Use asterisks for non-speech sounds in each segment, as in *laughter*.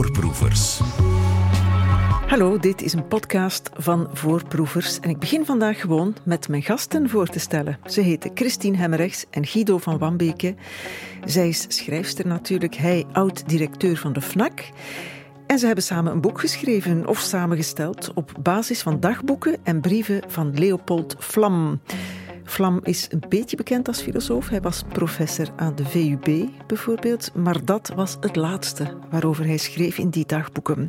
Voorproevers. Hallo, dit is een podcast van Voorproevers en ik begin vandaag gewoon met mijn gasten voor te stellen. Ze heten Christine Hemmerrechts en Guido van Wambeke. Zij is schrijfster natuurlijk, hij oud-directeur van de FNAC. En ze hebben samen een boek geschreven of samengesteld op basis van dagboeken en brieven van Leopold Vlam. Vlam is een beetje bekend als filosoof. Hij was professor aan de VUB bijvoorbeeld, maar dat was het laatste waarover hij schreef in die dagboeken.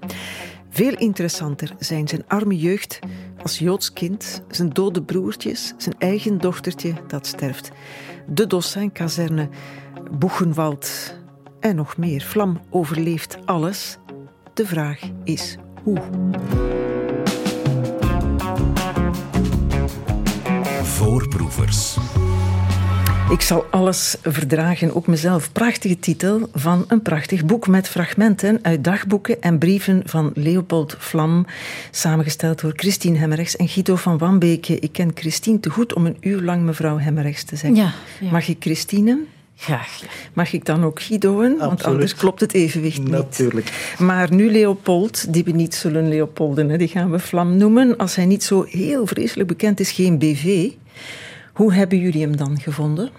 Veel interessanter zijn zijn arme jeugd als Joods kind, zijn dode broertjes, zijn eigen dochtertje dat sterft, de Dossin-kazerne, Boegenwald en nog meer. Vlam overleeft alles. De vraag is hoe. Voorproevers. Ik zal alles verdragen, ook mezelf. Prachtige titel van een prachtig boek met fragmenten uit dagboeken en brieven van Leopold Vlam, samengesteld door Christine Hemmerrechts en Guido van Wambeke. Ik ken Christine te goed om een uur lang mevrouw Hemmerrechts te zeggen. Ja, ja. Mag ik Christine? Graag. Mag ik dan ook Guidoen? Want anders klopt het evenwicht niet. Natuurlijk. Maar nu Leopold, die we niet zullen Leopolden, hè, die gaan we Vlam noemen. Als hij niet zo heel vreselijk bekend is, geen BV. Hoe hebben jullie hem dan gevonden?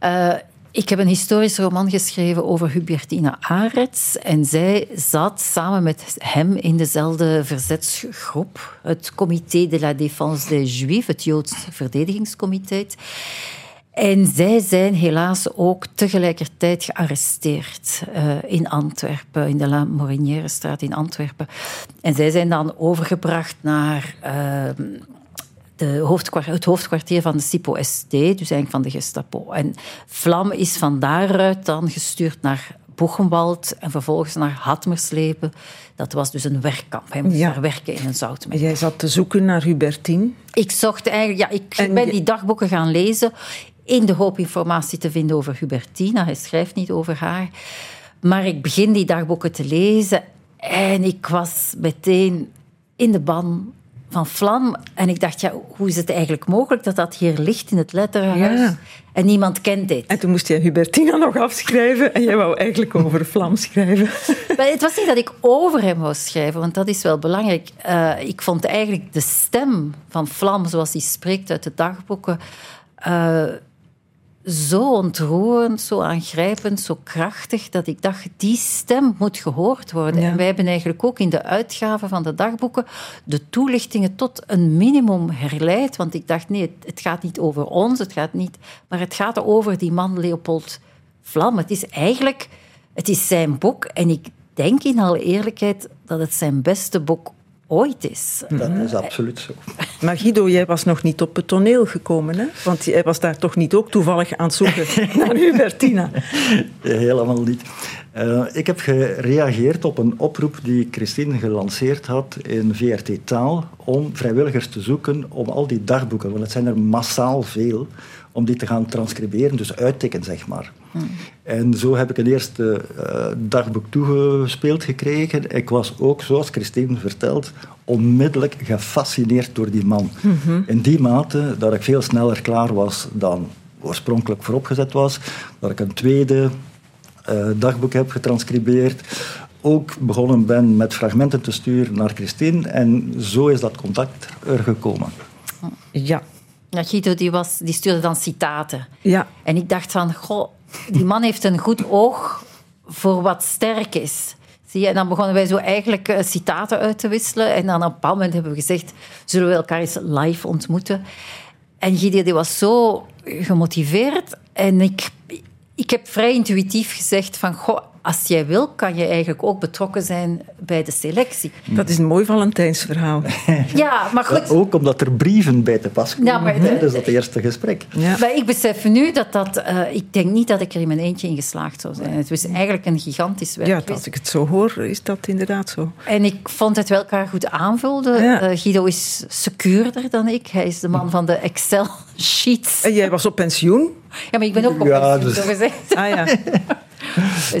Uh, ik heb een historisch roman geschreven over Hubertina Arets. En zij zat samen met hem in dezelfde verzetsgroep, het Comité de la Défense des Juifs, het Joods Verdedigingscomité. En zij zijn helaas ook tegelijkertijd gearresteerd uh, in Antwerpen, in de La Morinière straat in Antwerpen. En zij zijn dan overgebracht naar uh, de hoofdkwartier, het hoofdkwartier van de SIPO-ST, dus eigenlijk van de Gestapo. En Vlam is van daaruit dan gestuurd naar Boegenwald en vervolgens naar Hatmerslepen. Dat was dus een werkkamp. Hij moest Ja. daar werken in een zoutmeer. Jij zat te zoeken naar Hubertine. Ik zocht eigenlijk, ja, ik En ben die dagboeken gaan lezen in de hoop informatie te vinden over Hubertina. Hij schrijft niet over haar. Maar ik begin die dagboeken te lezen en ik was meteen in de ban van Vlam. En ik dacht, ja, hoe is het eigenlijk mogelijk dat dat hier ligt in het letterhuis Ja. en niemand kent dit? En toen moest jij Hubertina nog afschrijven en jij wou eigenlijk over Vlam schrijven. *laughs* Maar het was niet dat ik over hem wou schrijven, want dat is wel belangrijk. Eh, ik vond eigenlijk de stem van Vlam, zoals hij spreekt uit de dagboeken, eh, zo ontroerend, zo aangrijpend, zo krachtig, dat ik dacht, die stem moet gehoord worden. Ja. En wij hebben eigenlijk ook in de uitgave van de dagboeken de toelichtingen tot een minimum herleid, want ik dacht, nee, het, het gaat niet over ons, het gaat niet, maar het gaat over die man Leopold Vlam. Het is eigenlijk, het is zijn boek en ik denk in alle eerlijkheid dat het zijn beste boek ooit is. Dat is absoluut zo. *laughs* Maar Guido, jij was nog niet op het toneel gekomen, hè? Want jij was daar toch niet ook toevallig aan het zoeken *laughs* naar Hubertina. Helemaal niet. Eh, ik heb gereageerd op een oproep die Christine gelanceerd had in VRT Taal om vrijwilligers te zoeken om al die dagboeken, want het zijn er massaal veel, om die te gaan transcriberen, dus uittikken, zeg maar. En zo heb ik een eerste eh, dagboek toegespeeld gekregen. Ik was ook, zoals Christine vertelt, onmiddellijk gefascineerd door die man. In die mate dat ik veel sneller klaar was dan oorspronkelijk vooropgezet was. Dat ik een tweede eh, dagboek heb getranscribeerd. Ook begonnen ben met fragmenten te sturen naar Christine. En zo is dat contact er gekomen. Ja, Ja, Guido die was, die stuurde dan citaten. ja. En ik dacht van, goh, die man heeft een goed oog voor wat sterk is. Zie je? En dan begonnen wij zo eigenlijk eh, citaten uit te wisselen. En dan op een bepaald moment hebben we gezegd, zullen we elkaar eens live ontmoeten? En Guido die was zo gemotiveerd. En ik, ik heb vrij intuïtief gezegd van, goh, als jij wil, kan je eigenlijk ook betrokken zijn bij de selectie. Dat is een mooi Valentijnsverhaal. *laughs* Ja, maar goed. Ook omdat er brieven bij te pas komen Ja, maar- tijdens dat eerste gesprek. Ja. Maar ik besef nu dat dat... eh, ik denk niet dat ik er in mijn eentje in geslaagd zou zijn. Het was eigenlijk een gigantisch werk ja, als ik het zo hoor, is dat inderdaad zo. En ik vond dat we elkaar goed aanvulden. Ja. Eh, Guido is secuurder dan ik. Hij is de man van de Excel-sheets. En jij was op pensioen? Ja, maar ik ben ook op Ja, pensioen, dus- zo gezegd. Ah ja, *laughs*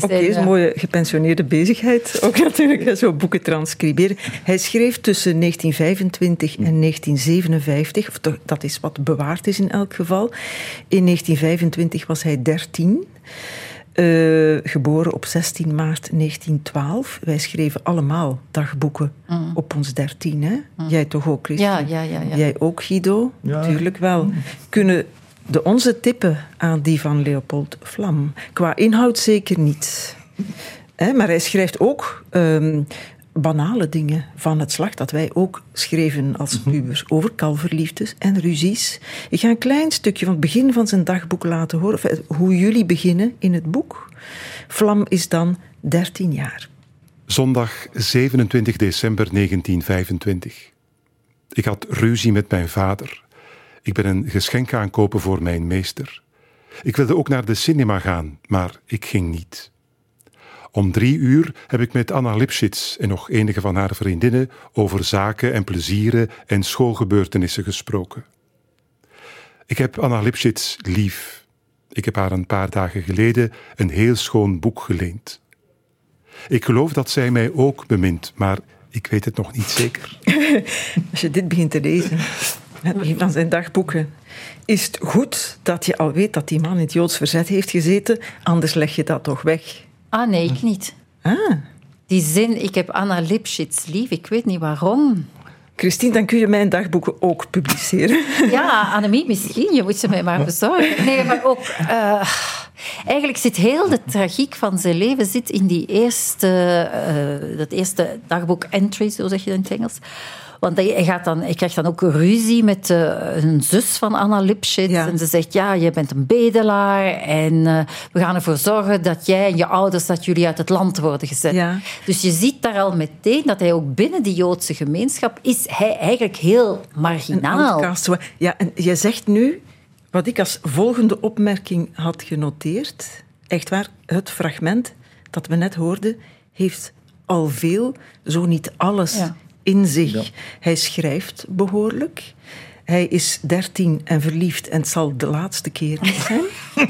oké, is een eh, mooie gepensioneerde bezigheid. Ook *laughs* natuurlijk, zo boeken transcriberen. Hij schreef tussen 1925 en 1957, of toch, dat is wat bewaard is in elk geval. In 1925 was hij 13. Uh, geboren op 16 maart 1912. Wij schreven allemaal dagboeken mm. op ons 13. Hè? Mm. Jij toch ook, Christian? Ja, ja, ja, ja. Jij ook, Guido? Ja. Tuurlijk wel. Mm. Kunnen de onze tippen aan die van Leopold Vlam? Qua inhoud zeker niet. Maar hij schrijft ook um, banale dingen van het slag dat wij ook schreven als mhm. pubers over kalverliefdes en ruzies. Ik ga een klein stukje van het begin van zijn dagboek laten horen, hoe jullie beginnen in het boek. Vlam is dan 13 jaar. Zondag 27 december 1925. Ik had ruzie met mijn vader. Ik ben een geschenk aankopen voor mijn meester. Ik wilde ook naar de cinema gaan, maar ik ging niet. Om drie uur heb ik met Anna Lipschitz en nog enige van haar vriendinnen over zaken en plezieren en schoolgebeurtenissen gesproken. Ik heb Anna Lipschitz lief. Ik heb haar een paar dagen geleden een heel schoon boek geleend. Ik geloof dat zij mij ook bemint, maar ik weet het nog niet zeker. *laughs* Als je dit begint te lezen, *laughs* van zijn dagboeken, is het goed dat je al weet dat die man in het Joods verzet heeft gezeten, anders leg je dat toch weg. Ah, nee, ik niet. Ah. Die zin, ik heb Anna Lipschitz lief, ik weet niet waarom. Christine, dan kun je mijn dagboeken ook publiceren. *laughs* Ja, Annemie, misschien. Je moet ze mij maar bezorgen. Nee, maar ook... Uh, eigenlijk zit heel de tragiek van zijn leven zit in die eerste, uh, dat eerste dagboek entry, zo zeg je in het Engels. Want hij, gaat dan, hij krijgt dan ook ruzie met een zus van Anna Lipschitz. En ze zegt, ja, je bent een bedelaar en uh, we gaan ervoor zorgen dat jij en je ouders, dat jullie uit het land worden gezet. Ja. Dus je ziet daar al meteen dat hij ook binnen die Joodse gemeenschap is hij eigenlijk heel marginaal. Ja, en je zegt nu, wat ik als volgende opmerking had genoteerd, echt waar, het fragment dat we net hoorden, heeft al veel, zo niet alles, ja in zich. Hij schrijft behoorlijk. Hij is dertien en verliefd en het zal de laatste keer zijn.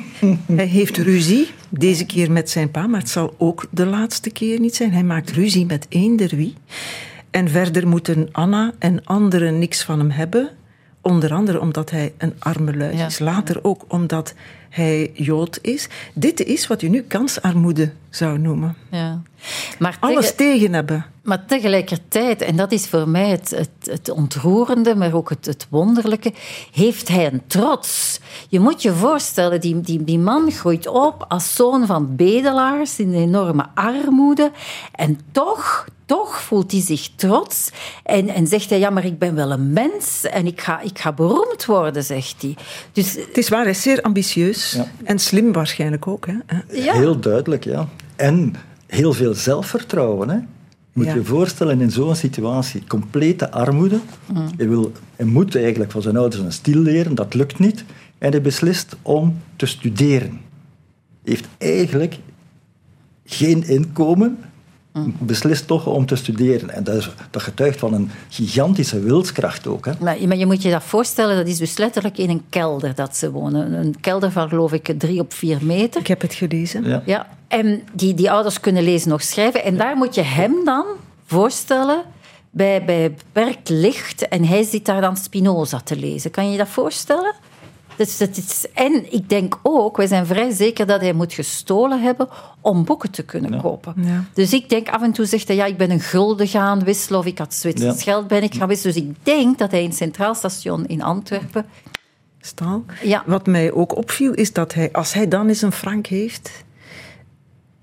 *laughs* hij heeft ruzie, deze keer met zijn pa, maar het zal ook de laatste keer niet zijn. Hij maakt ruzie met eender wie. En verder moeten Anna en anderen niks van hem hebben. Onder andere omdat hij een arme luis is. Later ook omdat hij Jood is. Dit is wat je nu kansarmoede zou noemen. Ja. Maar Alles tegen hebben. Maar tegelijkertijd, en dat is voor mij het, het, het ontroerende, maar ook het, het, wonderlijke, heeft hij een trots. Je moet je voorstellen, die, die, die man groeit op als zoon van bedelaars in enorme armoede. En toch, toch voelt hij zich trots en, en zegt hij, ja, maar ik ben wel een mens en ik ga, ik ga beroemd worden, zegt hij. Dus, het is waar, hij is zeer ambitieus en slim waarschijnlijk ook. Hè? Ja. Heel duidelijk, ja. En heel veel zelfvertrouwen. Hè? Moet je je voorstellen in zo'n situatie, complete armoede. Mm. Hij, wil, hij moet eigenlijk van zijn ouders een stil leren, dat lukt niet. En hij beslist om te studeren. Hij heeft eigenlijk geen inkomen, mm. Beslist toch om te studeren. En dat, is, dat getuigt van een gigantische wilskracht ook. Hè. Maar, maar, je moet je dat voorstellen, dat is dus letterlijk in een kelder dat ze wonen. Een kelder van, geloof ik, drie op vier meter. Ik heb het gelezen. Ja. ja. En die, die ouders kunnen lezen nog schrijven. En daar moet je hem dan voorstellen bij, bij beperkt licht. En hij zit daar dan Spinoza te lezen. Kan je je dat voorstellen? Dus dat is, en ik denk ook, wij zijn vrij zeker dat hij moet gestolen hebben om boeken te kunnen kopen. Ja. Dus ik denk af en toe zegt hij, ja, ik ben een gulden gaan wisselen of ik had Zwitsers ja. geld ben ik gaan wisselen. Dus ik denk dat hij in het Centraal Station in Antwerpen... Stal. Ja. Wat mij ook opviel, is dat hij, als hij dan eens een frank heeft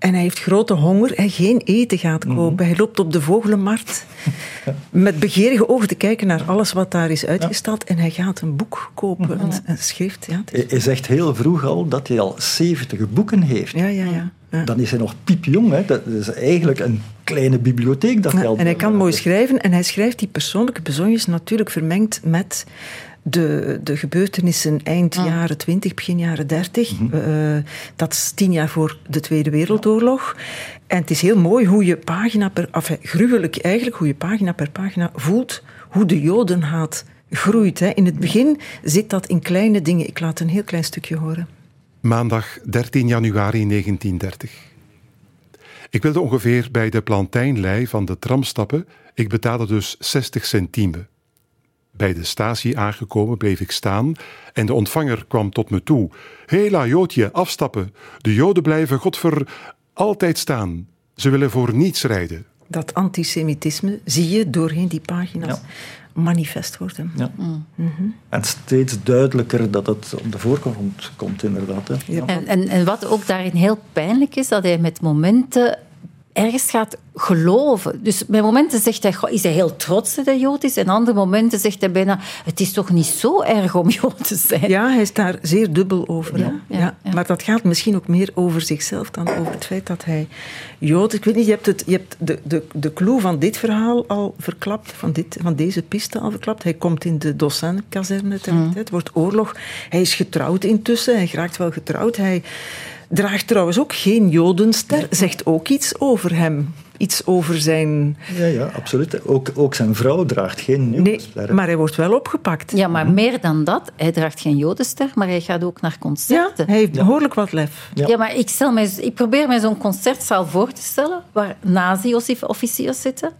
en hij heeft grote honger en geen eten gaat mhm. kopen. Hij loopt op de vogelenmarkt *laughs* met begeerige ogen te kijken naar alles wat daar is uitgestald. En hij gaat een boek kopen, mhm. een, schrift. Ja, Hij zegt heel vroeg al dat hij al 70 boeken heeft. Ja, ja, ja. Dan is hij nog piepjong. Hè. Dat is eigenlijk een kleine bibliotheek. Dat hij En hij kan mooi schrijven. En hij schrijft die persoonlijke bezonjes natuurlijk vermengd met de, de gebeurtenissen eind ah. jaren 20, begin jaren 30. Mhm. Eh, dat is tien jaar voor de Tweede Wereldoorlog. En het is heel mooi hoe je pagina per... Enfin, gruwelijk eigenlijk, hoe je pagina per pagina voelt hoe de jodenhaat groeit. Hè. In het begin zit dat in kleine dingen. Ik laat een heel klein stukje horen. Maandag 13 januari 1930. Ik wilde ongeveer bij de plantijnlei van de tram stappen. Ik betaalde dus 60 centime. Bij de statie aangekomen bleef ik staan en de ontvanger kwam tot me toe. Hela, Joodje, afstappen. De Joden blijven, godver, altijd staan. Ze willen voor niets rijden. Dat antisemitisme zie je doorheen die pagina's manifest worden. Ja. En steeds duidelijker dat het op de voorgrond komt, inderdaad. Hè. Ja. En, en, en wat ook daarin heel pijnlijk is, dat hij met momenten ergens gaat geloven. Dus bij momenten zegt hij, is hij heel trots dat hij Jood is. En andere momenten zegt hij bijna, het is toch niet zo erg om Jood te zijn. Ja, hij is daar zeer dubbel over. Ja, hè? ja, ja. Maar dat gaat misschien ook meer over zichzelf dan over het feit dat hij Jood... Ik weet niet, je hebt, het, je hebt de, de, de clue van dit verhaal al verklapt, van, dit, van deze piste al verklapt. Hij komt in de Dossin-kazerne terecht. Mm. Het wordt oorlog. Hij is getrouwd intussen, hij raakt wel getrouwd. Hij draagt trouwens ook geen Jodenster, zegt ook iets over hem. Iets over zijn... Ja, ja, absoluut. Ook, ook zijn vrouw draagt geen Nee, nieuwssterren. maar hij wordt wel opgepakt. Ja, maar meer dan dat, hij draagt geen Jodenster, maar hij gaat ook naar Ja, concerten. hij heeft behoorlijk wat lef. Ja. Ja, maar ik, stel mij, ik probeer mij zo'n concertzaal voor te stellen waar nazi-officiers zitten.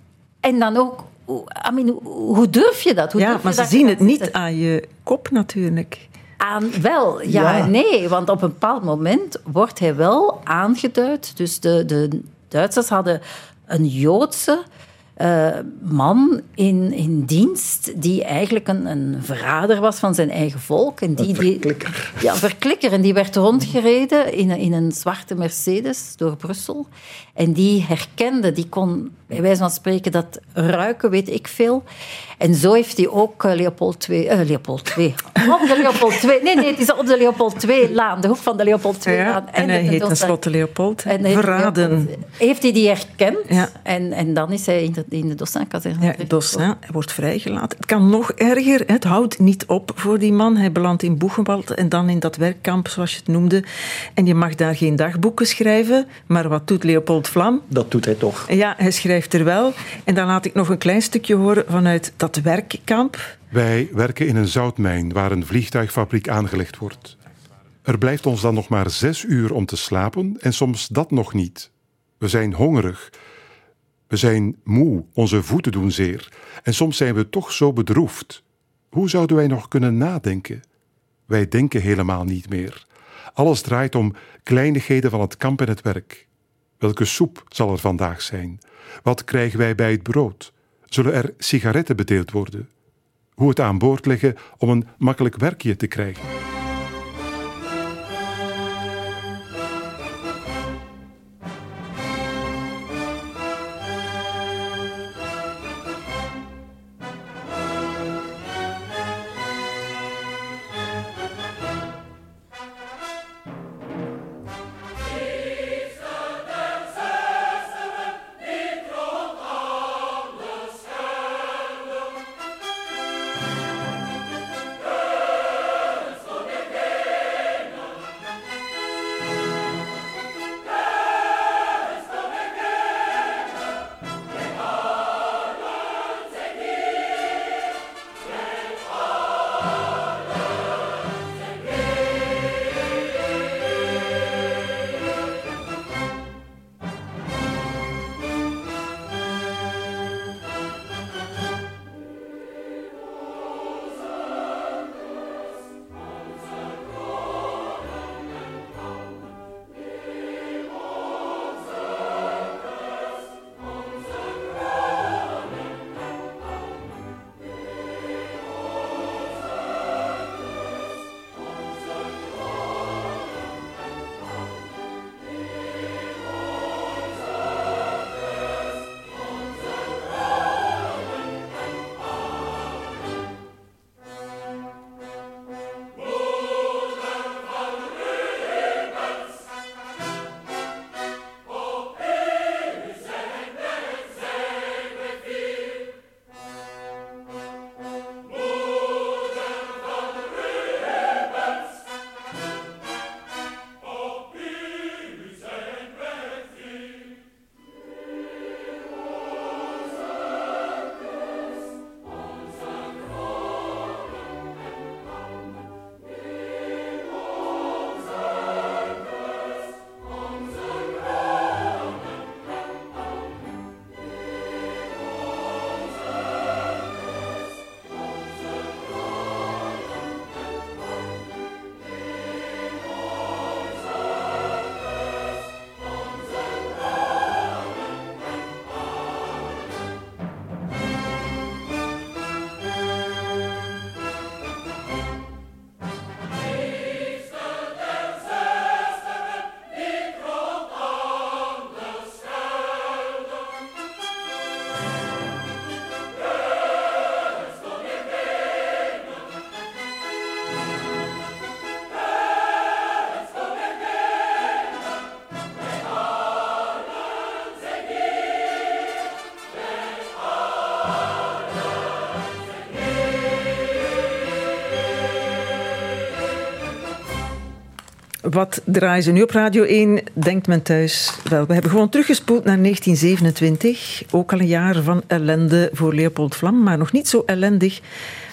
En dan ook, hoe- I mean, hoe, durf je dat? Hoe Ja, durf je maar ze zien het niet aan je kop natuurlijk. Aan, wel, ja, Ja. nee. Want op een bepaald moment wordt hij wel aangeduid. Dus de, de Duitsers hadden een Joodse eh, man in, in dienst die eigenlijk een, een verrader was van zijn eigen volk. En die, Een die, verklikker. ja, een verklikker. En die werd rondgereden in, in een zwarte Mercedes door Brussel. En die herkende, die kon bij wijze van spreken dat ruiken, weet ik veel. En zo heeft hij ook eh, Leopold II... eh, Leopold II. Op de Leopold II... Nee, nee, het is op de Leopold II-laan. De hoek van de Leopold II-laan. Ja, en hij heet tenslotte Leopold. En hij- Verraden. Heeft hij die herkend? Ja. En, en dan is hij in de, in de Dossin-kazerne Ja. Dossin hij wordt vrijgelaten. Het kan nog erger. Het houdt niet op voor die man. Hij belandt in Boegenwald en dan in dat werkkamp, zoals je het noemde. En je mag daar geen dagboeken schrijven. Maar wat doet Leopold Vlam? Dat doet hij toch. Ja, hij schrijft er wel. En dan laat ik nog een klein stukje horen vanuit dat werkkamp. Wij werken in een zoutmijn waar een vliegtuigfabriek aangelegd wordt. Er blijft ons dan nog maar zes uur om te slapen en soms dat nog niet. We zijn hongerig. We zijn moe, onze voeten doen zeer. En soms zijn we toch zo bedroefd. Hoe zouden wij nog kunnen nadenken? Wij denken helemaal niet meer. Alles draait om kleinigheden van het kamp en het werk. Welke soep zal er vandaag zijn? Wat krijgen wij bij het brood? Zullen er sigaretten bedeeld worden? Hoe het aan boord leggen om een makkelijk werkje te krijgen? Wat draaien ze nu op Radio 1, denkt men thuis. Wel, we hebben gewoon teruggespoeld naar 1927. Ook al een jaar van ellende voor Leopold Vlam, maar nog niet zo ellendig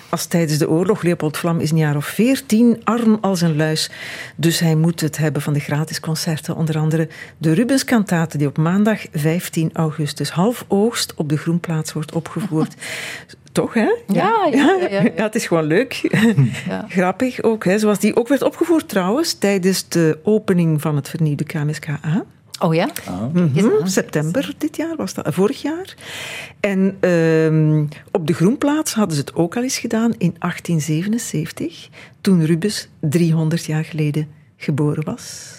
als tijdens de oorlog. Leopold Vlam is een jaar of veertien, arm als een luis. Dus hij moet het hebben van de gratis concerten. Onder andere de Rubenskantate, die op maandag 15 augustus half oogst op de Groenplaats wordt opgevoerd. *laughs* Toch, hè? Ja, ja, ja, ja. *laughs* het is gewoon leuk. *laughs* Grappig ook, hè? Zoals die ook werd opgevoerd trouwens tijdens de opening van het vernieuwde KMSKA. Oh ja? Mhm, September dit jaar was dat, vorig jaar. En ehm, op de Groenplaats hadden ze het ook al eens gedaan in 1877, toen Rubens 300 jaar geleden geboren was.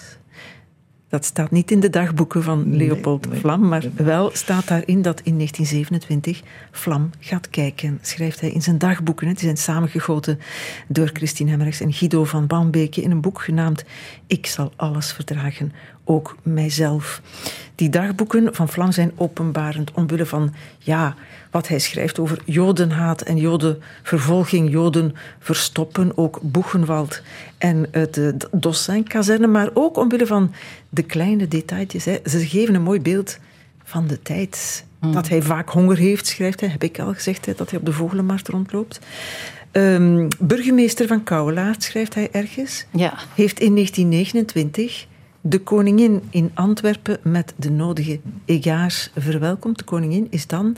Dat staat niet in de dagboeken van Leopold Vlam, maar wel staat daarin dat in 1927 Vlam gaat kijken, schrijft hij in zijn dagboeken. Die zijn samengegoten door Christine Hemmerichs en Guido van Bambeke in een boek genaamd Ik zal alles verdragen, ook mijzelf. Die dagboeken van Vlam zijn openbarend omwille van ja, wat hij schrijft over jodenhaat en jodenvervolging, joden verstoppen, ook Boegenwald en de Dossin-kazerne, maar ook omwille van de kleine detailtjes. Hè. Ze geven een mooi beeld van de tijd. Dat hij vaak honger heeft, schrijft hij, heb ik al gezegd, hè, dat hij op de vogelenmarkt rondloopt. Um, burgemeester van Kouwelaert, schrijft hij ergens, Ja. heeft in 1929 de koningin in Antwerpen met de nodige egaars verwelkomd. De koningin is dan,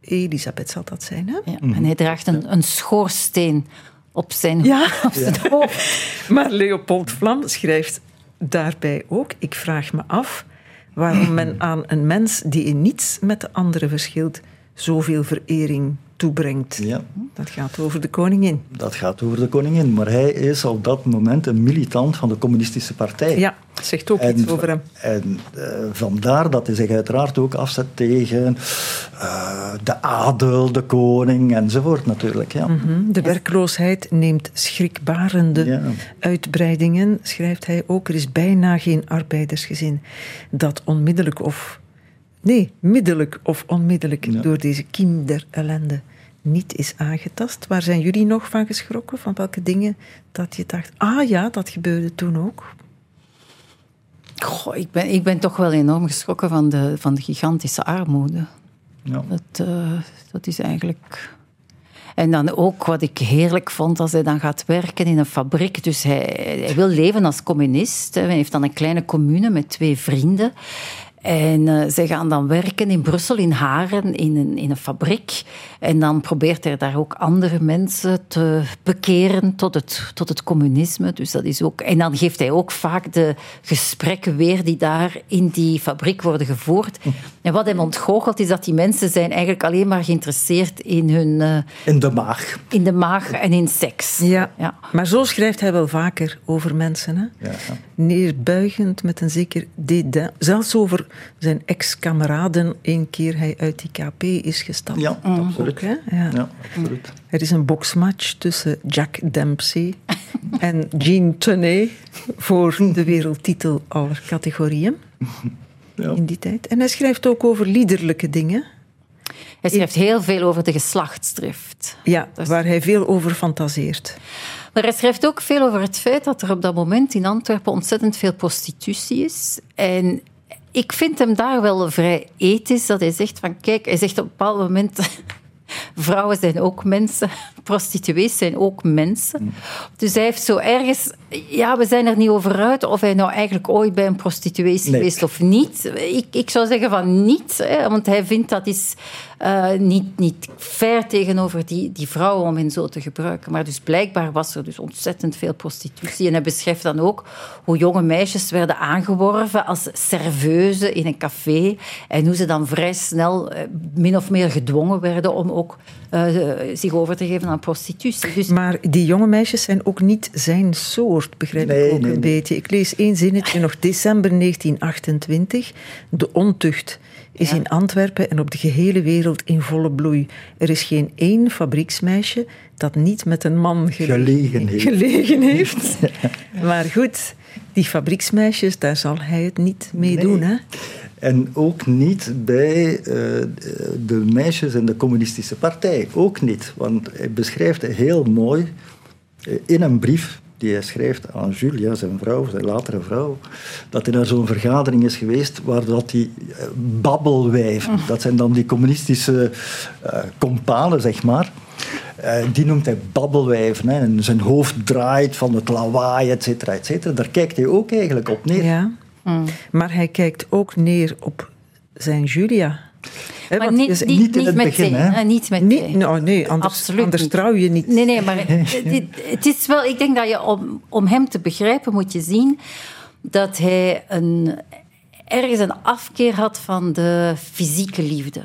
Elisabeth zal dat zijn, hè? Ja. En hij draagt een, een schoorsteen op zijn, Ja. op zijn hoofd. Maar Leopold Vlam schrijft daarbij ook: Ik vraag me af waarom men aan een mens die in niets met de andere verschilt, zoveel verering toebrengt. Ja. Dat gaat over de koningin. Dat gaat over de koningin, maar hij is op dat moment een militant van de communistische partij. Ja, zegt ook iets over hem. En uh, vandaar dat hij zich uiteraard ook afzet tegen uh, de adel, de koning enzovoort natuurlijk. Ja. Mm -hmm. De werkloosheid neemt schrikbarende ja. uitbreidingen, schrijft hij ook. Er is bijna geen arbeidersgezin dat onmiddellijk of Nee, middelijk of onmiddellijk ja. door deze kiem der ellende niet is aangetast. Waar zijn jullie nog van geschrokken? Van welke dingen dat je dacht, ah ja, dat gebeurde toen ook? Goh, ik, ben, ik ben toch wel enorm geschrokken van de, van de gigantische armoede. Ja. Dat, uh, dat is eigenlijk... En dan ook wat ik heerlijk vond als hij dan gaat werken in een fabriek. Dus hij, hij wil leven als communist. Hij heeft dan een kleine commune met twee vrienden. En uh, zij gaan dan werken in Brussel, in Haren, in een, in een fabriek. En dan probeert hij daar ook andere mensen te bekeren tot het, tot het communisme. Dus dat is ook, en dan geeft hij ook vaak de gesprekken weer die daar in die fabriek worden gevoerd. En wat hem ontgoochelt is dat die mensen zijn eigenlijk alleen maar geïnteresseerd in hun... Uh, in de maag. In de maag en in seks. Ja, ja. maar zo schrijft hij wel vaker over mensen. Hè? Ja. Neerbuigend, met een zeker dédain. Zelfs over zijn ex-kameraden een keer hij uit die KP is gestapt. Ja, absoluut. Ook? Ja. ja, absoluut. Er is een boksmatch tussen Jack Dempsey *laughs* en Jean Tenay voor de wereldtitel aller categorieën Ja. in die tijd. En hij schrijft ook over liederlijke dingen. Hij schrijft heel veel over de geslachtsdrift. Ja, waar hij veel over fantaseert. Maar hij schrijft ook veel over het feit dat er op dat moment in Antwerpen ontzettend veel prostitutie is. En ik vind hem daar wel vrij ethisch, dat hij zegt van kijk, hij zegt op een bepaald moment... *laughs* Vrouwen zijn ook mensen, prostituees zijn ook mensen. Dus hij heeft zo ergens... Ja, we zijn er niet over uit of hij nou eigenlijk ooit bij een prostituee is Nee. geweest of niet. Ik, ik zou zeggen van niet, hè, want hij vindt dat is eh, niet, niet fair tegenover die, die vrouwen om hen zo te gebruiken. Maar dus blijkbaar was er dus ontzettend veel prostitutie. En hij beschrijft dan ook hoe jonge meisjes werden aangeworven als serveuse in een café. En hoe ze dan vrij snel eh, min of meer gedwongen werden om ook eh, zich over te geven aan prostitutie. Dus Maar die jonge meisjes zijn ook niet zijn soort, begrijp Nee, ik ook nee, een nee. beetje. Ik lees één zinnetje nog, december 1928. De ontucht is Ja. in Antwerpen en op de gehele wereld in volle bloei. Er is geen één fabrieksmeisje dat niet met een man gele- Gelegen heeft. gelegen *laughs* heeft. Maar goed, die fabrieksmeisjes, daar zal hij het niet mee Nee. doen. Hè? En ook niet bij eh, de meisjes in de communistische partij. Ook niet. Want hij beschrijft heel mooi eh, in een brief die hij schrijft aan Julia, zijn vrouw, zijn latere vrouw, dat hij naar zo'n vergadering is geweest waar dat die eh, babbelwijven, dat zijn dan die communistische uh, companen, zeg maar, uh, die noemt hij babbelwijven. Hè, en zijn hoofd draait van het lawaai, et cetera, et cetera. Daar kijkt hij ook eigenlijk op neer. Ja. Mm. Maar hij kijkt ook neer op zijn Julia. He, maar niet, niet, niet, in het met begin, hè? Niet met niet, nou, nee, anders, Absoluut anders trouw je niet. Nee, nee, maar *laughs* het, het, is wel... Ik denk dat je om, om hem te begrijpen moet je zien dat hij een, ergens een afkeer had van de fysieke liefde.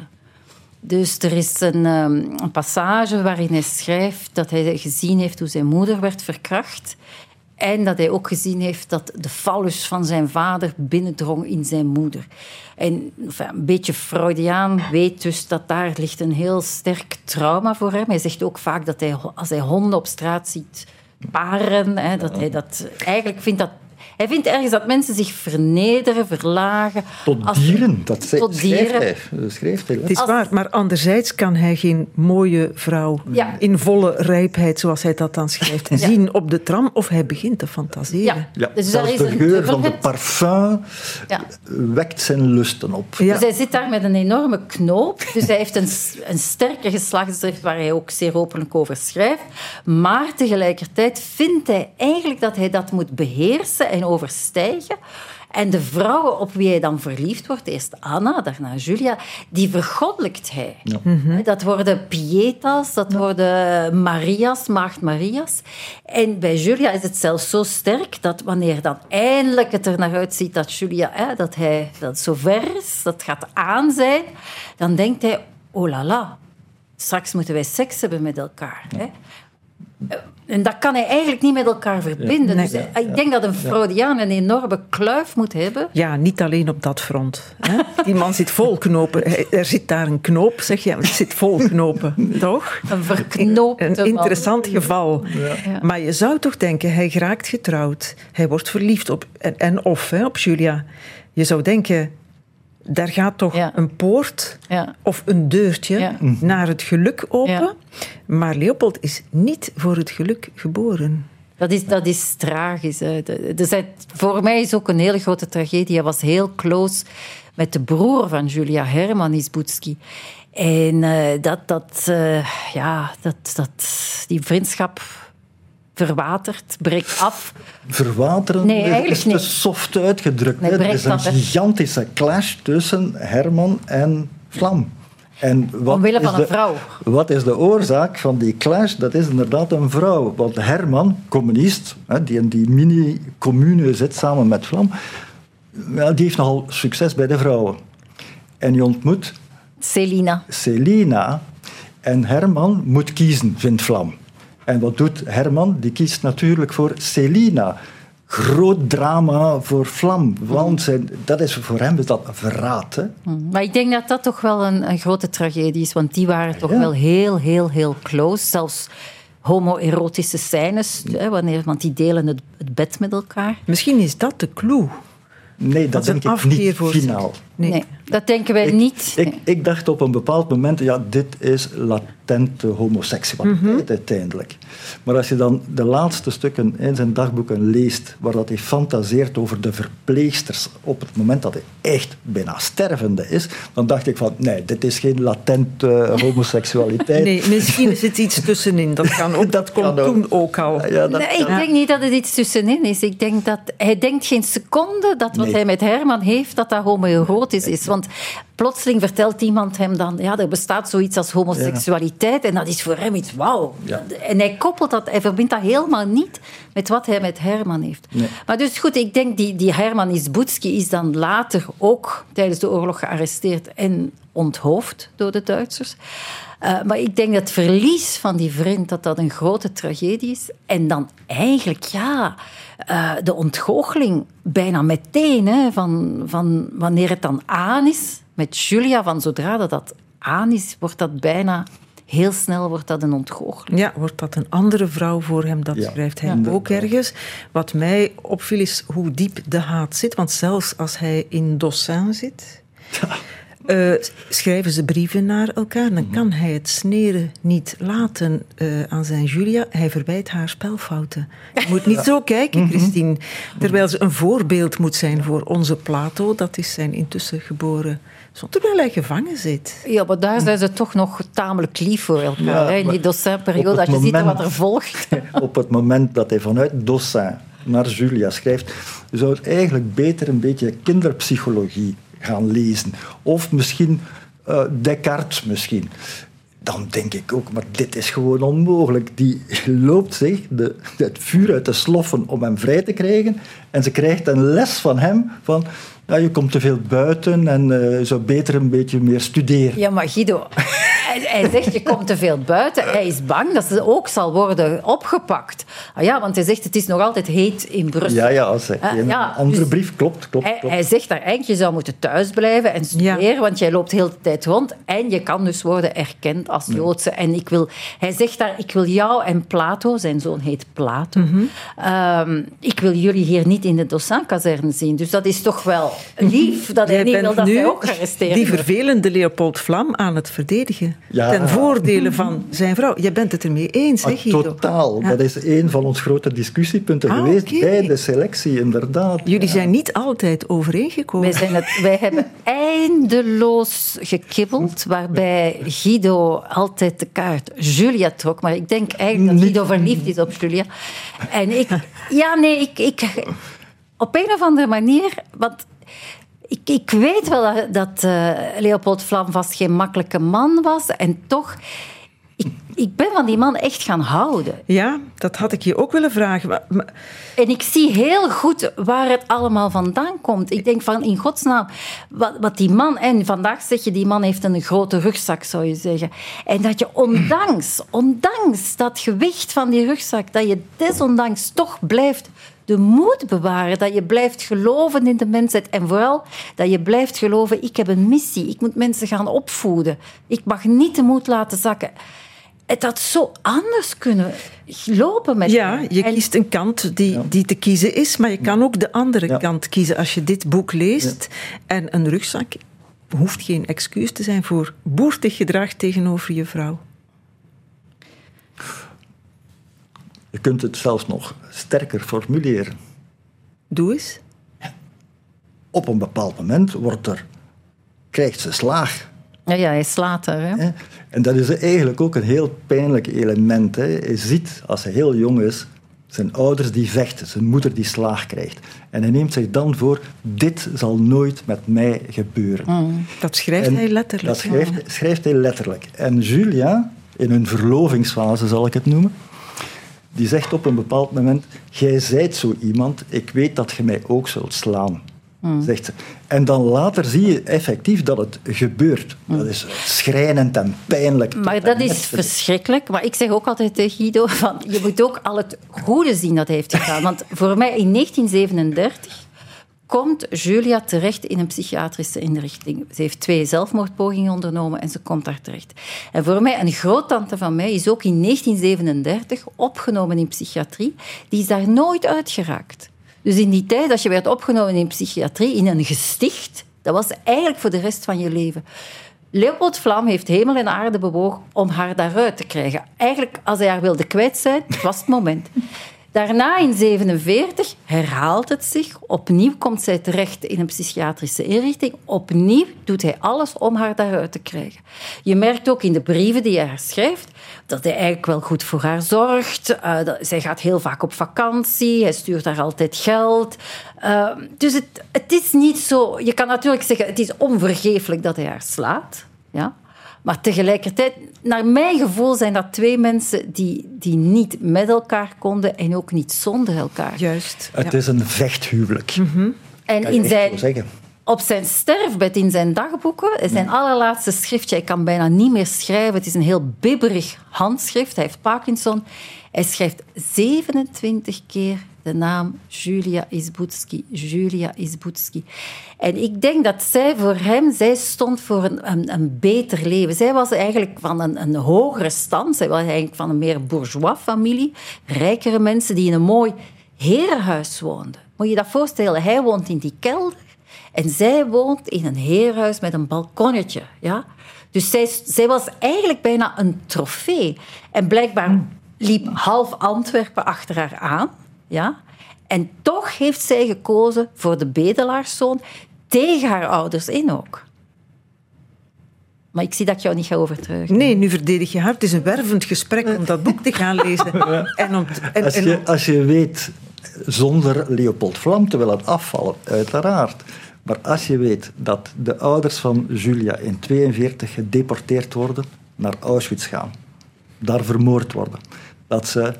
Dus er is een, een, passage waarin hij schrijft dat hij gezien heeft hoe zijn moeder werd verkracht. En dat hij ook gezien heeft dat de fallus van zijn vader binnendrong in zijn moeder. En enfin, een beetje Freudiaan weet dus dat daar ligt een heel sterk trauma voor hem. Hij zegt ook vaak dat hij, als hij honden op straat ziet paren, hè, dat hij dat eigenlijk vindt dat hij vindt ergens dat mensen zich vernederen, verlagen. Tot dieren, dat ze, tot dieren. hij. Dat schrijft hij het is waar, maar anderzijds kan hij geen mooie vrouw in volle rijpheid, zoals hij dat dan schrijft, zien op de tram, of hij begint te fantaseren. Ja, dus daar is de geur van de parfum wekt zijn lusten op. Dus hij zit daar met een enorme knoop, dus hij heeft een, een sterke geslachtsdrift waar hij ook zeer openlijk over schrijft, maar tegelijkertijd vindt hij eigenlijk dat hij dat moet beheersen en overstijgen. En de vrouwen op wie hij dan verliefd wordt, eerst Anna, daarna Julia, die vergoddelijkt hij. Mhm. Dat worden Pietas, dat worden Marias, maagd Marias. En bij Julia is het zelfs zo sterk dat wanneer dan eindelijk het er naar uitziet dat Julia, hè, dat hij dat zover is, dat gaat aan zijn, dan denkt hij, oh la la, straks moeten wij seks hebben met elkaar. Hè. En dat kan hij eigenlijk niet met elkaar verbinden. dus ik denk dat een Freudiaan een enorme kluif moet hebben. Ja, niet alleen op dat front. Hè? Die man zit vol knopen. Er zit daar een knoop, zeg je. Het zit vol knopen, toch? Een verknoopte Een interessant geval. Maar je zou toch denken, hij geraakt getrouwd. Hij wordt verliefd op... En, en of, hè, op Julia. Je zou denken, daar gaat toch een poort ja. of een deurtje naar het geluk open. Maar Leopold is niet voor het geluk geboren. Dat is, dat is tragisch. Hè. Dus voor mij is ook een hele grote tragedie. Hij was heel close met de broer van Julia Herman Isbutski. En uh, dat, dat, uh, ja, dat, dat, die vriendschap verwatert, breekt af. Verwateren nee, eigenlijk is te soft uitgedrukt. Nee, er is een gigantische clash tussen Herman en Vlam. En wat Omwille van een vrouw. Wat is de oorzaak van die clash? Dat is inderdaad een vrouw. Want Herman, communist, die in die mini-commune zit samen met Vlam, die heeft nogal succes bij de vrouwen. En die ontmoet... Celina. Celina. En Herman moet kiezen, vindt Vlam. En wat doet Herman? Die kiest natuurlijk voor Celina. Groot drama voor Vlam. Want zijn, dat is, voor hem is dat verraad. Hè? Hmm. Maar ik denk dat dat toch wel een, een grote tragedie is. Want die waren toch wel heel, heel, heel close. Zelfs homoerotische scènes. Hè, wanneer, want die delen het, het bed met elkaar. Misschien is dat de clue. Nee, dat, denk ik niet finaal. Nee. nee. dat denken wij niet. Ik, ik, dacht op een bepaald moment, ja, dit is latente homoseksualiteit mm uiteindelijk. Maar als je dan de laatste stukken in zijn dagboeken leest, waar dat hij fantaseert over de verpleegsters op het moment dat hij echt bijna stervende is, dan dacht ik van, nee, dit is geen latente homoseksualiteit. nee, misschien is het iets tussenin. Dat, kan ook, *laughs* dat komt toen ook al. Ja, nee, ik denk niet dat het iets tussenin is. Ik denk dat hij denkt geen seconde dat wat hij met Herman heeft, dat dat homoerotisch is. Want plotseling vertelt iemand hem dan, ja, er bestaat zoiets als homoseksualiteit en dat is voor hem iets wauw. En hij koppelt dat, hij verbindt dat helemaal niet met wat hij met Herman heeft. Maar dus goed, ik denk die, die Herman Isbutski is dan later ook tijdens de oorlog gearresteerd en onthoofd door de Duitsers. Uh, maar ik denk dat het verlies van die vriend dat dat een grote tragedie is. En dan eigenlijk, ja, uh, de ontgoocheling bijna meteen. Hè, van, van wanneer het dan aan is, met Julia, van zodra dat, dat aan is, wordt dat bijna heel snel wordt dat een ontgoocheling. Ja, wordt dat een andere vrouw voor hem, dat schrijft hij ook ergens. Wat mij opviel is hoe diep de haat zit, want zelfs als hij in Dossin zit... Uh, schrijven ze brieven naar elkaar, dan kan hij het sneren niet laten uh, aan zijn Julia. Hij verwijt haar spelfouten. Je moet niet zo kijken, Mhm. Christine. Terwijl ze een voorbeeld moet zijn voor onze Plato, dat is zijn intussen geboren terwijl hij gevangen zit. Ja, maar daar zijn ze toch nog tamelijk lief voor elkaar. Ja, hè, in die docentperiode, het je ziet wat er volgt. *laughs* op het moment dat hij vanuit Dossin naar Julia schrijft, zou het eigenlijk beter een beetje kinderpsychologie gaan lezen. Of misschien eh, Descartes misschien. Dan denk ik ook, maar dit is gewoon onmogelijk. Die loopt zich de, het vuur uit de sloffen om hem vrij te krijgen. En ze krijgt een les van hem van... Je komt te veel buiten en eh, zou beter een beetje meer studeren. Ja, maar Guido, hij, hij zegt je komt te veel buiten. Hij is bang dat ze ook zal worden opgepakt. Ah ja, want hij zegt het is nog altijd heet in Brussel. Ja, ja, zegt hij. Ah, ja, een andere dus- brief, klopt, klopt, Hij, klopt. hij zegt daar eigenlijk, je zou moeten thuisblijven en studeren, want jij loopt heel de tijd rond en je kan dus worden erkend als Joodse. En ik wil, hij zegt daar, ik wil jou en Plato, zijn zoon heet Plato, Mhm. ehm, ik wil jullie hier niet in de Dossin-kazerne zien. Dus dat is toch wel lief dat hij niet wil dat nu hij ook gearresteerd die vervelende Leopold Vlam aan het verdedigen. Ja. Ten voordele van zijn vrouw. Jij bent het ermee eens, hè, Ah, Guido? totaal. Ja. Dat is een van onze grote discussiepunten Ah, geweest bij de selectie, inderdaad. Jullie zijn niet altijd overeengekomen. Wij, zijn het, wij hebben *laughs* eindeloos gekibbeld, waarbij Guido altijd de kaart Julia trok. Maar ik denk eigenlijk dat Guido verliefd is op Julia. En ik... Ja, nee, ik... ik op een of andere manier... Want ik, ik weet wel dat, dat eh, Leopold Vlam vast geen makkelijke man was. En toch... Ik, ik ben van die man echt gaan houden. Ja, dat had ik je ook willen vragen. Maar, maar- En ik zie heel goed waar het allemaal vandaan komt. Ik denk van, in godsnaam, wat, wat die man... En vandaag zeg je, die man heeft een grote rugzak, zou je zeggen. En dat je ondanks, ondanks dat gewicht van die rugzak, dat je desondanks toch blijft de moed bewaren. Dat je blijft geloven in de mensheid. En vooral dat je blijft geloven, ik heb een missie. Ik moet mensen gaan opvoeden. Ik mag niet de moed laten zakken. Het had zo anders kunnen lopen met ja, je En- kiest een kant die, die te kiezen is, maar je kan ook de andere Ja. kant kiezen. Als je dit boek leest en een rugzak hoeft geen excuus te zijn voor boertig gedrag tegenover je vrouw. Je kunt het zelfs nog sterker formuleren. Doe eens. Op een bepaald moment wordt er, krijgt ze slaag. Ja, ja, hij slaat er. Hè? En dat is eigenlijk ook een heel pijnlijk element. Hè? Je ziet, als hij heel jong is, zijn ouders die vechten, zijn moeder die slaag krijgt. En hij neemt zich dan voor, dit zal nooit met mij gebeuren. Dat schrijft En hij letterlijk. Dat schrijft, schrijft hij letterlijk. En Julia, in hun verlovingsfase zal ik het noemen, die zegt op een bepaald moment: Jij zijt zo iemand, ik weet dat je mij ook zult slaan. Zegt ze. En dan later zie je effectief dat het gebeurt. Dat is schrijnend en pijnlijk. Maar dat is verschrikkelijk. Maar ik zeg ook altijd tegen Guido, van, je moet ook al het goede zien dat hij heeft gedaan. Want voor mij in 1937 komt Julia terecht in een psychiatrische inrichting. Ze heeft twee zelfmoordpogingen ondernomen en ze komt daar terecht. En voor mij, een groottante van mij is ook in 1937 opgenomen in psychiatrie. Die is daar nooit uitgeraakt. Dus in die tijd, als je werd opgenomen in psychiatrie, in een gesticht, dat was eigenlijk voor de rest van je leven. Leopold Vlam heeft hemel en aarde bewogen om haar daaruit te krijgen. Eigenlijk, als hij haar wilde kwijt zijn, was het moment. Daarna in 1947 herhaalt het zich. Opnieuw komt zij terecht in een psychiatrische inrichting. Opnieuw doet hij alles om haar daaruit te krijgen. Je merkt ook in de brieven die hij haar schrijft dat hij eigenlijk wel goed voor haar zorgt. Uh, dat, zij gaat heel vaak op vakantie. Hij stuurt haar altijd geld. Uh, dus het, het is niet zo... Je kan natuurlijk zeggen, het is onvergeeflijk dat hij haar slaat. Ja? Maar tegelijkertijd, naar mijn gevoel, zijn dat twee mensen die, die niet met elkaar konden en ook niet zonder elkaar. Juist. Het is een vechthuwelijk. En Kan je in echt zijn, zo zeggen. op zijn sterfbed, in zijn dagboeken, zijn allerlaatste schriftje, hij kan bijna niet meer schrijven. Het is een heel bibberig handschrift. Hij heeft Parkinson. Hij schrijft 27 keer de naam Julia Isbutski. Julia Isbutski. En ik denk dat zij voor hem, zij stond voor een, een, een beter leven. Zij was eigenlijk van een, een hogere stand. Zij was eigenlijk van een meer bourgeois familie. Rijkere mensen die in een mooi herenhuis woonden. Moet je dat voorstellen? Hij woont in die kelder. En zij woont in een heerhuis met een balkonnetje. Ja? Dus zij, zij was eigenlijk bijna een trofee. En blijkbaar liep half Antwerpen achter haar aan. Ja? En toch heeft zij gekozen voor de bedelaarszoon tegen haar ouders in ook. Maar ik zie dat ik jou niet ga overtuigen. Nee, nu verdedig je haar. Het is een wervend gesprek om dat boek te gaan lezen. *laughs* En om, en, als, je, als je weet, zonder Leopold Vlam te willen afvallen, uiteraard. Maar als je weet dat de ouders van Julia in 1942 gedeporteerd worden, naar Auschwitz gaan, daar vermoord worden, dat ze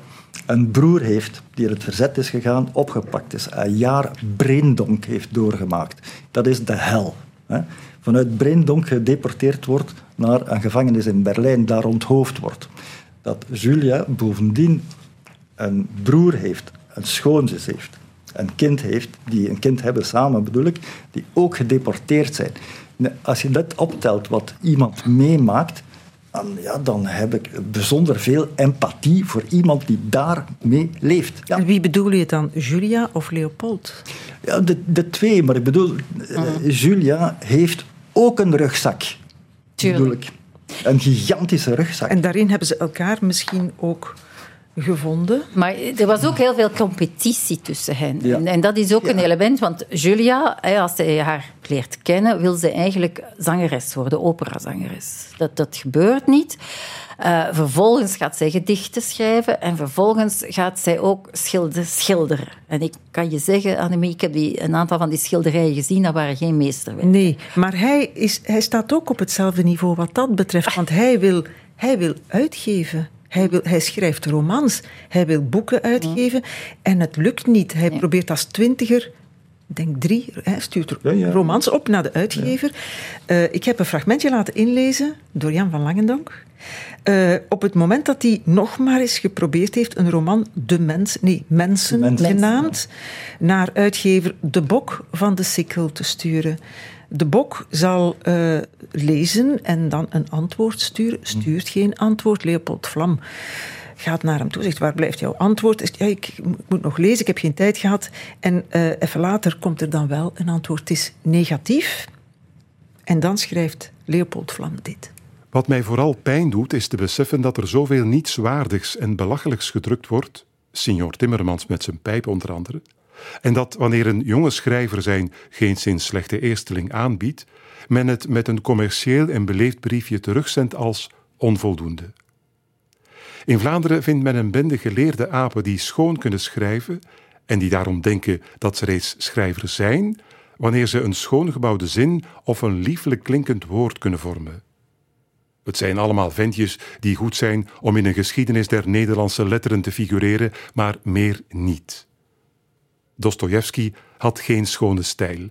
een broer heeft die in het verzet is gegaan, opgepakt is, een jaar Breendonk heeft doorgemaakt. Dat is de hel. Hè. Vanuit Breendonk gedeporteerd wordt naar een gevangenis in Berlijn, daar onthoofd wordt. Dat Julia bovendien een broer heeft, een schoonzus heeft, een kind heeft, die een kind hebben samen bedoel ik, die ook gedeporteerd zijn. Als je dat optelt wat iemand meemaakt, dan, ja, dan heb ik bijzonder veel empathie voor iemand die daarmee leeft. Ja. En wie bedoel je dan, Julia of Leopold? Ja, de, de twee, maar ik bedoel, uh, Julia heeft ook een rugzak. Tuurlijk. Bedoel ik. Een gigantische rugzak. En daarin hebben ze elkaar misschien ook gevonden. Maar er was ook heel veel competitie tussen hen. Ja. En, en, dat is ook Ja. een element, want Julia, als zij haar leert kennen, wil ze eigenlijk zangeres worden, operazangeres. Dat, dat gebeurt niet. Uh, vervolgens gaat zij gedichten schrijven en vervolgens gaat zij ook schilder, schilderen. En ik kan je zeggen, Annemie, ik heb die, een aantal van die schilderijen gezien, dat waren geen meesterwerken. Nee, maar hij, is, hij staat ook op hetzelfde niveau wat dat betreft, want hij wil, hij wil uitgeven. Hij, wil, hij schrijft romans, hij wil boeken uitgeven en het lukt niet. Hij probeert als twintiger, ik denk drie, hij stuurt Ja, ja. romans op naar de uitgever. Eh, ik heb een fragmentje laten inlezen door Jan van Langendonk. Eh, op het moment dat hij nog maar eens geprobeerd heeft een roman De Mens, nee, Mensen, Mensen. genaamd, naar uitgever De Bok van de Sikkel te sturen. De Bok zal eh, lezen en dan een antwoord sturen. Stuurt geen antwoord. Leopold Vlam gaat naar hem toe, zegt waar blijft jouw antwoord? Ja, ik, ik moet nog lezen, ik heb geen tijd gehad. En eh, even later komt er dan wel een antwoord. Het is negatief. En dan schrijft Leopold Vlam dit. Wat mij vooral pijn doet, is te beseffen dat er zoveel nietswaardigs en belachelijks gedrukt wordt, Signor Timmermans met zijn pijp onder andere, en dat wanneer een jonge schrijver zijn geen slechte eersteling aanbiedt, men het met een commercieel en beleefd briefje terugzendt als onvoldoende. In Vlaanderen vindt men een bende geleerde apen die schoon kunnen schrijven en die daarom denken dat ze reeds schrijvers zijn, wanneer ze een schoongebouwde zin of een liefelijk klinkend woord kunnen vormen. Het zijn allemaal ventjes die goed zijn om in een geschiedenis der Nederlandse letteren te figureren, maar meer niet. Dostojevski had geen schone stijl.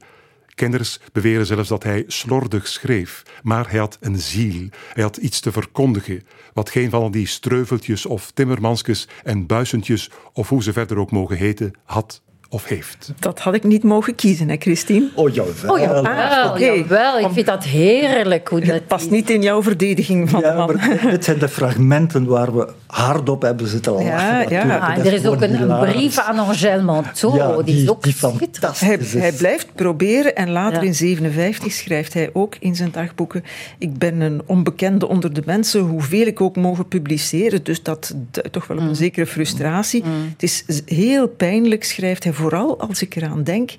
Kenners beweren zelfs dat hij slordig schreef, maar hij had een ziel. Hij had iets te verkondigen, wat geen van die streuveltjes of timmermanskes en buisentjes, of hoe ze verder ook mogen heten, had of heeft. Dat had ik niet mogen kiezen, hè, Christine? Oh, jawel. Oh jawel, Ah, jawel. Ik vind dat heerlijk. Hoe dat Het past niet in jouw verdediging van de Ja, man. maar dit zijn de fragmenten waar we hardop hebben zitten lachen. Ja, ja. Ah, er is ook een, brief aan Angèle Manteau. Ja, die, is ook die. Hij, fantastisch is. hij blijft proberen en later Ja. in 57 schrijft hij ook in zijn dagboeken: Ik ben een onbekende onder de mensen, hoeveel ik ook mogen publiceren. Dus dat duidt toch wel op een zekere frustratie. Het is heel pijnlijk, schrijft hij, vooral als ik eraan denk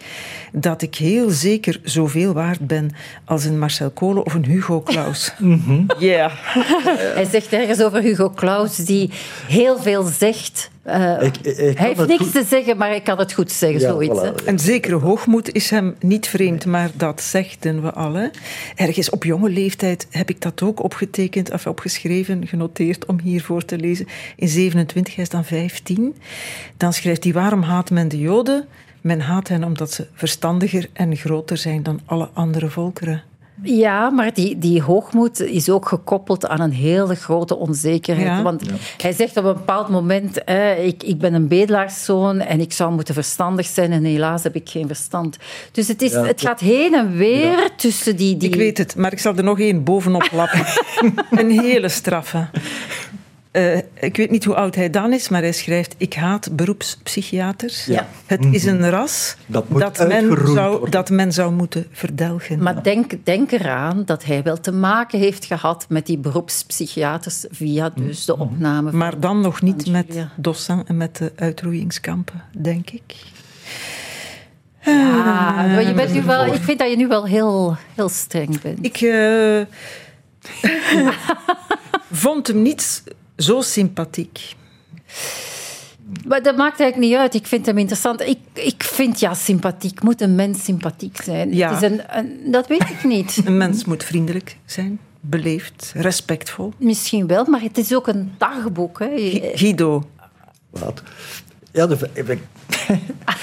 dat ik heel zeker zoveel waard ben als een Marcel Kolen of een Hugo Claus. *laughs* Ja. *laughs* Hij zegt ergens over Hugo Claus, die heel veel zegt. Eh, Ik- ik- ik hij heeft het niks goed- te zeggen, maar hij kan het goed zeggen, Ja, zoiets. voilà. hè. Een zekere hoogmoed is hem niet vreemd, maar dat zegden we al. hè. Ergens op jonge leeftijd heb ik dat ook opgetekend, of opgeschreven, genoteerd om hiervoor te lezen. In 27, hij is dan 15. Dan schrijft hij: Waarom haat men de Joden? Men haat hen omdat ze verstandiger en groter zijn dan alle andere volkeren. Ja, maar die, die hoogmoed is ook gekoppeld aan een hele grote onzekerheid. Ja. Want hij zegt op een bepaald moment: eh, ik, ik ben een bedelaarszoon en ik zou moeten verstandig zijn en helaas heb ik geen verstand. Dus het, is, Ja, het gaat heen en weer tussen die, die... Ik weet het, maar ik zal er nog één bovenop lappen. *laughs* een hele straffe. Eh, ik weet niet hoe oud hij dan is, maar hij schrijft: Ik haat beroepspsychiaters. Ja. Het is een ras Dat men zou, worden. dat men zou moeten verdelgen. Maar denk, denk eraan dat hij wel te maken heeft gehad met die beroepspsychiaters via dus de opname. van- maar dan nog niet met. Dossan en met de uitroeiingskampen, denk ik. Ja, maar je bent nu wel, ik vind dat je nu wel heel, heel streng bent. Ik eh, *laughs* vond hem niet zo sympathiek. Maar dat maakt eigenlijk niet uit. Ik vind hem interessant. Ik, ik vind, ja, sympathiek. Moet een mens sympathiek zijn? Ja. Het is een, een- dat weet ik niet. *laughs* Een mens moet vriendelijk zijn, beleefd, respectvol. Misschien wel, maar het is ook een dagboek. Hè. Gu- Guido, Wat? Ja, de, ik, *laughs*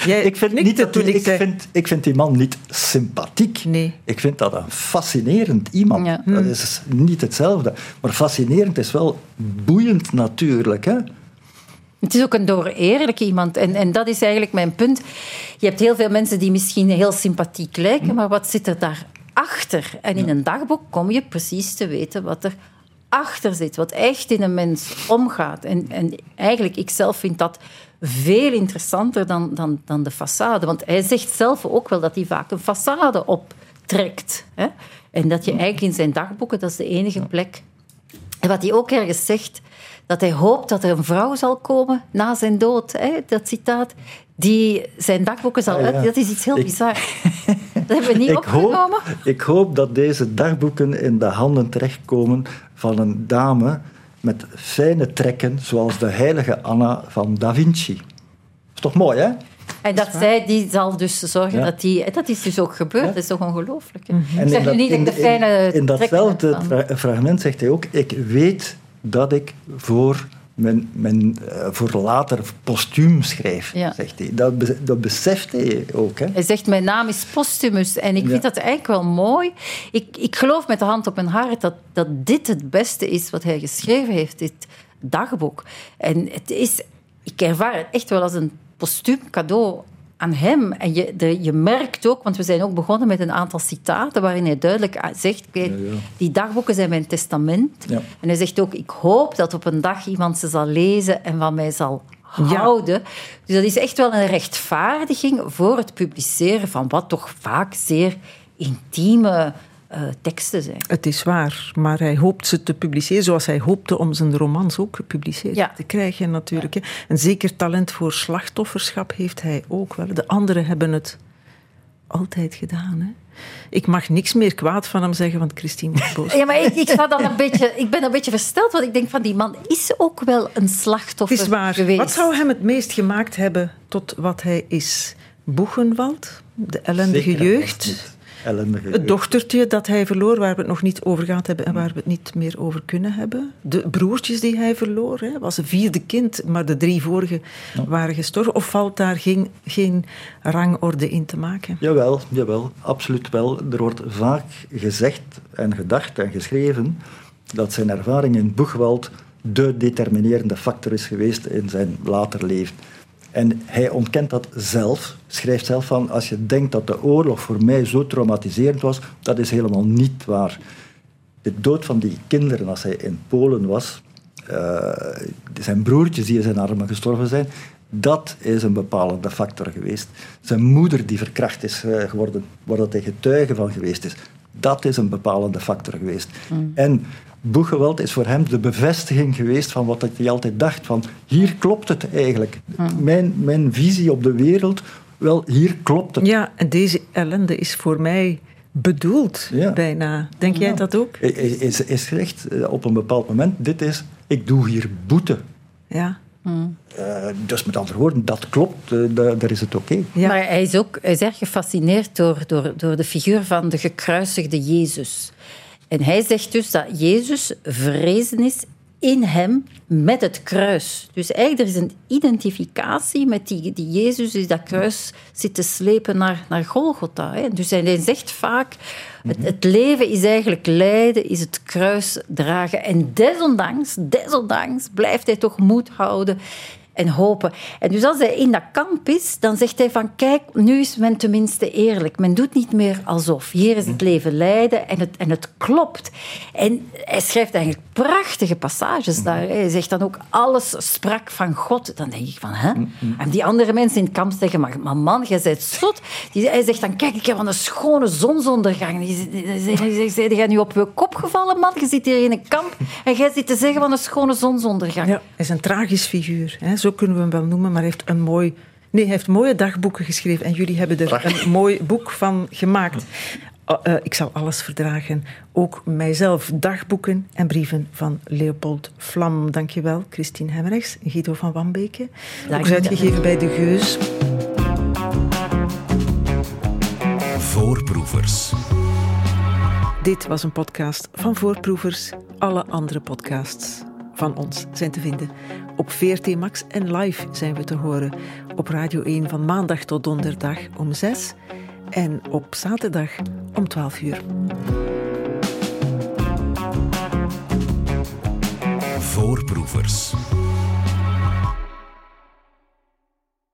jij ik, vind niet dat ik ik, vind, ik vind die man niet sympathiek. Nee. Ik vind dat een fascinerend iemand. Ja. Dat is niet hetzelfde. Maar fascinerend is wel boeiend natuurlijk. Hè? Het is ook een dooreerlijke iemand. En, en dat is eigenlijk mijn punt. Je hebt heel veel mensen die misschien heel sympathiek lijken, maar wat zit er daarachter? En in een dagboek kom je precies te weten wat er achter zit, wat echt in een mens omgaat. En, en eigenlijk, ik zelf vind dat veel interessanter dan, dan, dan de façade. Want hij zegt zelf ook wel dat hij vaak een façade optrekt. Hè? En dat je eigenlijk in zijn dagboeken, dat is de enige plek en wat hij ook ergens zegt, dat hij hoopt dat er een vrouw zal komen na zijn dood. Hè? Dat citaat. Die zijn dagboeken zal Ah, ja. Dat is iets heel Ik- bizar. *laughs* Dat hebben we niet Ik opgenomen. hoop, ik hoop dat deze dagboeken in de handen terechtkomen van een dame met fijne trekken, zoals de heilige Anna van Da Vinci. Is toch mooi, hè? En dat zij, die zal dus zorgen Ja. dat die... Dat is dus ook gebeurd. Ja. Dat is toch ongelooflijk. En zeg dat- niet in- de fijne In datzelfde fragment zegt hij ook: Ik weet dat ik voor, mijn, mijn, eh, voor later postuum schrijf. Ja. Zegt hij. Dat, dat beseft hij ook. Hè? Hij zegt, mijn naam is Postumus. En ik Ja. vind dat eigenlijk wel mooi. Ik, ik geloof met de hand op mijn hart dat, dat dit het beste is wat hij geschreven heeft, dit dagboek. En het is, ik ervaar het echt wel als een postuum cadeau aan hem. En je, de, je merkt ook, want we zijn ook begonnen met een aantal citaten waarin hij duidelijk zegt, kijk, die dagboeken zijn mijn testament. Ja. En hij zegt ook, ik hoop dat op een dag iemand ze zal lezen en van mij zal houden. Dus dat is echt wel een rechtvaardiging voor het publiceren van wat toch vaak zeer intieme eh, teksten zijn. Het is waar, maar hij hoopt ze te publiceren zoals hij hoopte om zijn romans ook gepubliceerd Ja. te krijgen natuurlijk. hè. Een zeker talent voor slachtofferschap heeft hij ook wel. De anderen hebben het altijd gedaan. Hè. Ik mag niks meer kwaad van hem zeggen, want Christine wordt boos. Ja, maar ik, ik, sta dan een *laughs* beetje, ik ben een beetje versteld, want ik denk van die man is ook wel een slachtoffer Het is waar. geweest. Wat zou hem het meest gemaakt hebben tot wat hij is? Boegenwald, de ellendige Zeker jeugd. Ellendige Het dochtertje dat hij verloor, waar we het nog niet over gehad hebben en waar we het niet meer over kunnen hebben. De broertjes die hij verloor, hè, was een vierde kind, maar de drie vorige waren gestorven. Of valt daar geen, geen rangorde in te maken? Jawel, jawel, absoluut wel. Er wordt vaak gezegd en gedacht en geschreven dat zijn ervaring in Boegwald de determinerende factor is geweest in zijn later leven. En hij ontkent dat zelf, schrijft zelf van, als je denkt dat de oorlog voor mij zo traumatiserend was, dat is helemaal niet waar. De dood van die kinderen als hij in Polen was, eh, zijn broertjes die in zijn armen gestorven zijn, dat is een bepalende factor geweest. Zijn moeder die verkracht is eh, geworden, waar dat hij getuige van geweest is, dat is een bepalende factor geweest. En Boegeweld is voor hem de bevestiging geweest van wat hij altijd dacht, van hier klopt het eigenlijk. Mijn, mijn visie op de wereld, wel, hier klopt het. Ja, en deze ellende is voor mij bedoeld, Ja. bijna. Denk jij dat ook? Is, is gezegd eh, op een bepaald moment, dit is, ik doe hier boete. Ja. Eh, dus met andere woorden, dat klopt, eh, da- daar is het oké. Ja. Maar hij is ook hij is erg gefascineerd door, door, door de figuur van de gekruisigde Jezus. En hij zegt dus dat Jezus vrezen is in hem met het kruis. Dus eigenlijk er is een identificatie met die, die Jezus die dat kruis zit te slepen naar, naar Golgotha. Hè. Dus hij zegt vaak, het, het leven is eigenlijk lijden, is het kruis dragen. En desondanks, desondanks blijft hij toch moed houden en hopen. En dus als hij in dat kamp is, dan zegt hij van kijk, nu is men tenminste eerlijk. Men doet niet meer alsof. Hier is het leven lijden en het, en het klopt. En hij schrijft eigenlijk prachtige passages daar. Hij zegt dan ook, alles sprak van God. Dan denk ik van, hè? En die andere mensen in het kamp zeggen, maar, maar man, jij bent zot. Die, hij zegt dan, kijk, ik heb een schone zonsondergang. Hij zegt, jij nu op je kop gevallen, man? Je zit hier in een kamp en jij zit te zeggen van een schone zonsondergang. Ja, hij is een tragisch figuur. Hè? Zo kunnen we hem wel noemen, maar hij heeft een mooi... Nee, hij heeft mooie dagboeken geschreven en jullie hebben er een mooi boek van gemaakt. Uh, ik zal alles verdragen. Ook mijzelf, dagboeken en brieven van Leopold Vlam. Dankjewel, Christine Hemmerichs, Guido van Wambeke. Ook is uitgegeven bij De Geus. Voorproevers. Dit was een podcast van Voorproevers. Alle andere podcasts van ons zijn te vinden op VRT Max en live zijn we te horen op Radio 1 van maandag tot donderdag om 6 en op zaterdag om 12 uur. Voorproevers.